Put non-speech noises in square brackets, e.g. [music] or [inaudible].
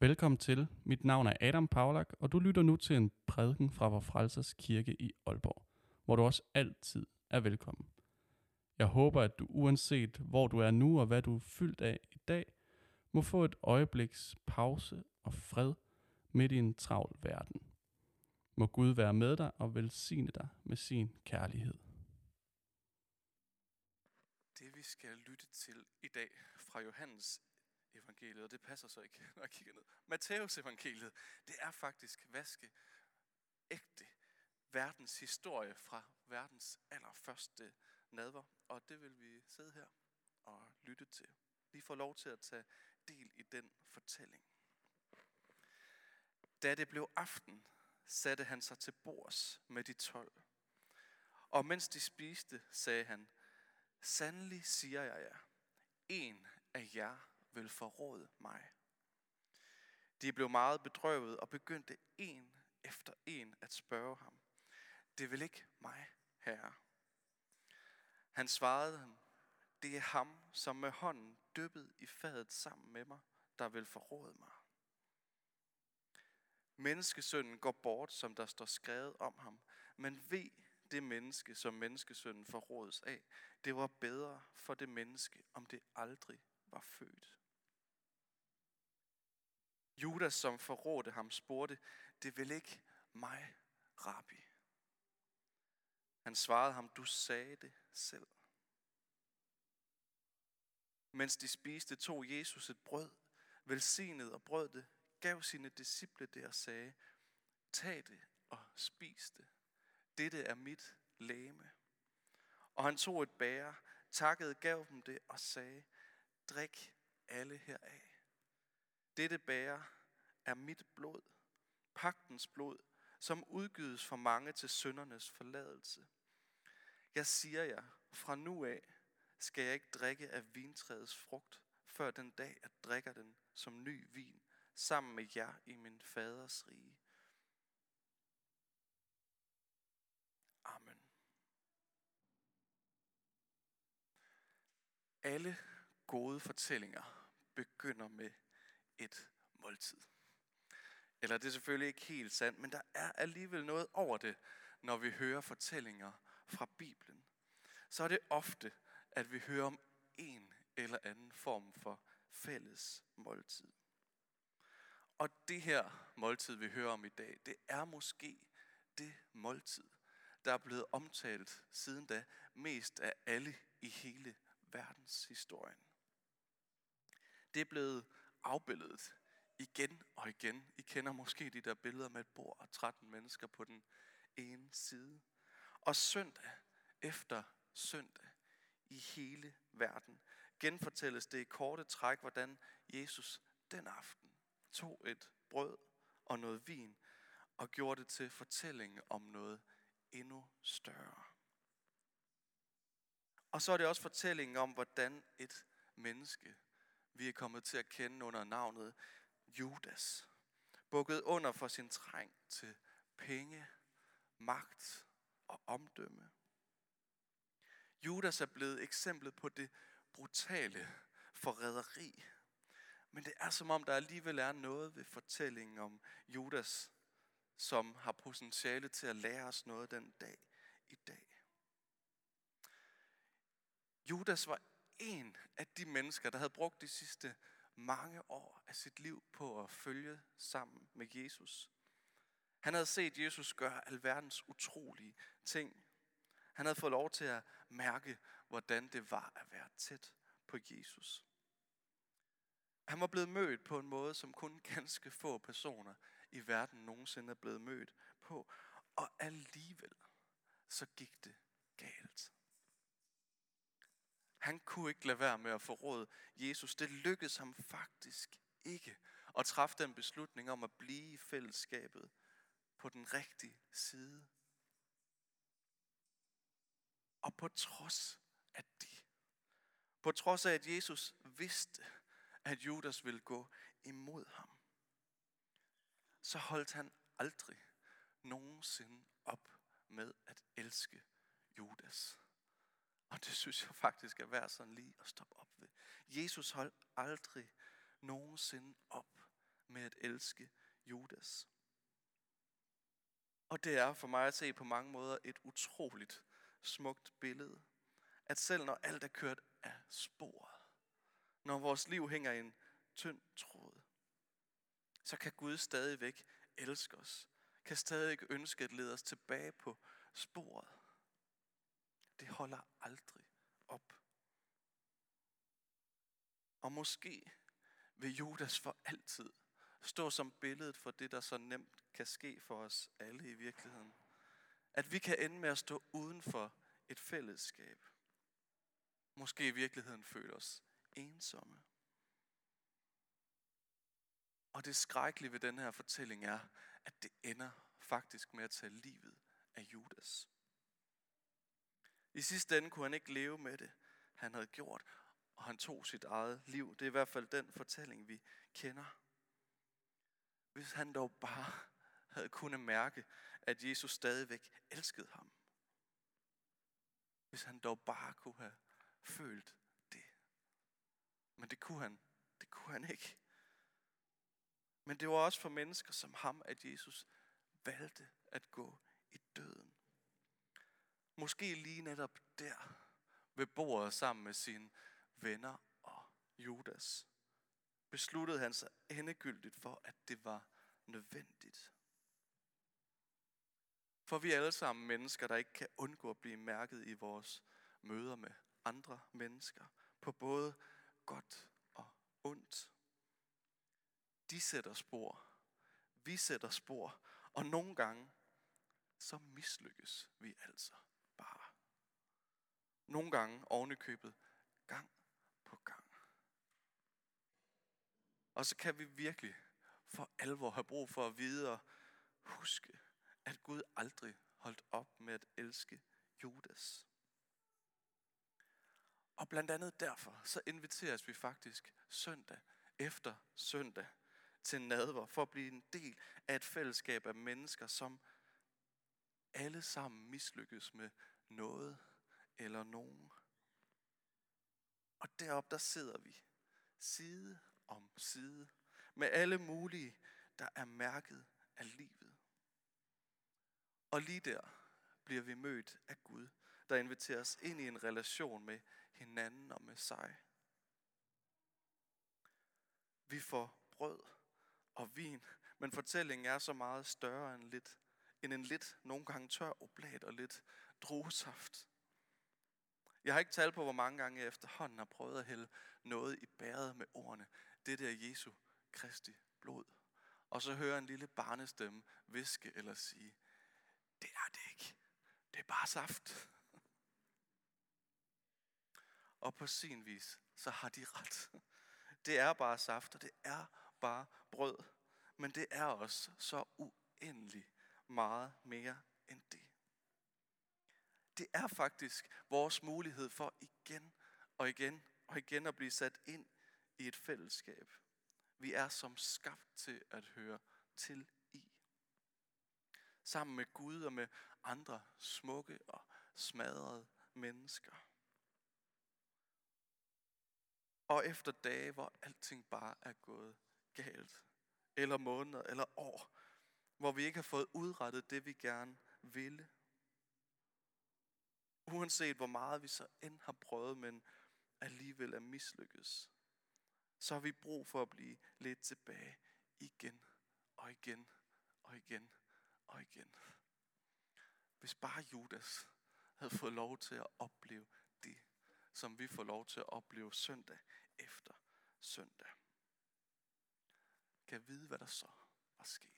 Velkommen til. Mit navn er Adam Paulak, og du lytter nu til en prædiken fra Vor Frelsers Kirke i Aalborg, hvor du også altid er velkommen. Jeg håber, at du uanset hvor du er nu og hvad du er fyldt af i dag, må få et øjebliks pause og fred midt i en travl verden. Må Gud være med dig og velsigne dig med sin kærlighed. Det vi skal lytte til i dag fra Johannes evangeliet, og det passer så ikke, [laughs] når jeg kigger ned. Matteus evangeliet, det er faktisk vaske ægte verdens historie fra verdens allerførste nadver. Og det vil vi sidde her og lytte til. Vi får lov til at tage del i den fortælling. Da det blev aften, satte han sig til bords med de tolv. Og mens de spiste, sagde han, Sandelig siger jeg jer, en af jer vil forråde mig. De blev meget bedrøvet og begyndte en efter en at spørge ham. Det vil ikke mig, herre. Han svarede dem, det er ham, som med hånden dyppet i fadet sammen med mig, der vil forråde mig. Menneskesønnen går bort, som der står skrevet om ham, men ved det menneske, som menneskesønnen forrådes af. Det var bedre for det menneske, om det aldrig var født. Judas, som forrådte ham, spurgte, det vil ikke mig, rabbi. Han svarede ham, du sagde det selv. Mens de spiste, tog Jesus et brød, velsignede og brød det, gav sine disciple det og sagde, tag det og spis det. Dette er mit læme. Og han tog et bære, takkede, gav dem det og sagde, drik alle heraf. Dette bærer er mit blod, pagtens blod, som udgydes for mange til søndernes forladelse. Jeg siger jer, fra nu af skal jeg ikke drikke af vintræets frugt, før den dag jeg drikker den som ny vin, sammen med jer i min faders rige. Amen. Alle gode fortællinger begynder med et måltid. Eller det er selvfølgelig ikke helt sandt, men der er alligevel noget over det, når vi hører fortællinger fra Bibelen. Så er det ofte, at vi hører om en eller anden form for fælles måltid. Og det her måltid, vi hører om i dag, det er måske det måltid, der er blevet omtalt siden da mest af alle i hele verdenshistorien. Det er blevet afbildet igen og igen. I kender måske de der billeder med et bord og 13 mennesker på den ene side. Og søndag efter søndag i hele verden genfortælles det i korte træk, hvordan Jesus den aften tog et brød og noget vin og gjorde det til fortælling om noget endnu større. Og så er det også fortællingen om, hvordan et menneske, vi er kommet til at kende under navnet Judas, bukket under for sin træng til penge, magt og omdømme. Judas er blevet eksemplet på det brutale forræderi. Men det er som om, der alligevel er noget ved fortællingen om Judas, som har potentiale til at lære os noget den dag i dag. Judas var en af de mennesker, der havde brugt de sidste mange år af sit liv på at følge sammen med Jesus. Han havde set Jesus gøre alverdens utrolige ting. Han havde fået lov til at mærke, hvordan det var at være tæt på Jesus. Han var blevet mødt på en måde, som kun ganske få personer i verden nogensinde er blevet mødt på. Og alligevel så gik det galt. Han kunne ikke lade være med at forråde Jesus. Det lykkedes ham faktisk ikke at træffe den beslutning om at blive i fællesskabet på den rigtige side. Og på trods af det, på trods af at Jesus vidste, at Judas ville gå imod ham, så holdt han aldrig nogensinde op med at elske Judas. Og det synes jeg faktisk er værd sådan lige at stoppe op ved. Jesus holdt aldrig nogensinde op med at elske Judas. Og det er for mig at se på mange måder et utroligt smukt billede. At selv når alt er kørt af sporet, når vores liv hænger i en tynd tråd, så kan Gud stadigvæk elske os. Kan stadig ønske at lede os tilbage på sporet. Det holder aldrig op. Og måske vil Judas for altid stå som billedet for det, der så nemt kan ske for os alle i virkeligheden. At vi kan ende med at stå uden for et fællesskab. Måske i virkeligheden føle os ensomme. Og det skrækkelige ved den her fortælling er, at det ender faktisk med at tage livet af Judas. I sidste ende kunne han ikke leve med det, han havde gjort, og han tog sit eget liv. Det er i hvert fald den fortælling, vi kender. Hvis han dog bare havde kunnet mærke, at Jesus stadigvæk elskede ham. Hvis han dog bare kunne have følt det. Men det kunne han. Det kunne han ikke. Men det var også for mennesker som ham, at Jesus valgte at gå i døden. Måske lige netop der ved bordet sammen med sine venner og Judas, besluttede han sig endegyldigt for, at det var nødvendigt. For vi er alle sammen mennesker, der ikke kan undgå at blive mærket i vores møder med andre mennesker, på både godt og ondt. De sætter spor. Vi sætter spor. Og nogle gange, så mislykkes vi altså bare. Nogle gange ovenikøbet gang på gang. Og så kan vi virkelig for alvor have brug for at vide og huske, at Gud aldrig holdt op med at elske Judas. Og blandt andet derfor, så inviteres vi faktisk søndag efter søndag til nadver, for at blive en del af et fællesskab af mennesker, som alle sammen mislykkes med noget eller nogen. Og derop der sidder vi, side om side, med alle mulige, der er mærket af livet. Og lige der bliver vi mødt af Gud, der inviterer os ind i en relation med hinanden og med sig. Vi får brød og vin, men fortællingen er så meget større end, lidt, end en lidt, nogle gange tør oblat og lidt druesaft. Jeg har ikke talt på, hvor mange gange jeg efterhånden har prøvet at hælde noget i bæret med ordene. Det der Jesu Kristi blod. Og så hører en lille barnestemme viske eller sige, det er det ikke. Det er bare saft. Og på sin vis, så har de ret. Det er bare saft, og det er bare brød. Men det er også så uendelig meget mere end det. Det er faktisk vores mulighed for igen og igen og igen at blive sat ind i et fællesskab. Vi er som skabt til at høre til i. Sammen med Gud og med andre smukke og smadrede mennesker. Og efter dage, hvor alting bare er gået galt, eller måneder, eller år, hvor vi ikke har fået udrettet det, vi gerne ville. Uanset hvor meget vi så end har prøvet, men alligevel er mislykkes, så har vi brug for at blive lidt tilbage igen og igen og igen og igen. Hvis bare Judas havde fået lov til at opleve det, som vi får lov til at opleve søndag efter søndag. Kan vide, hvad der så var sket.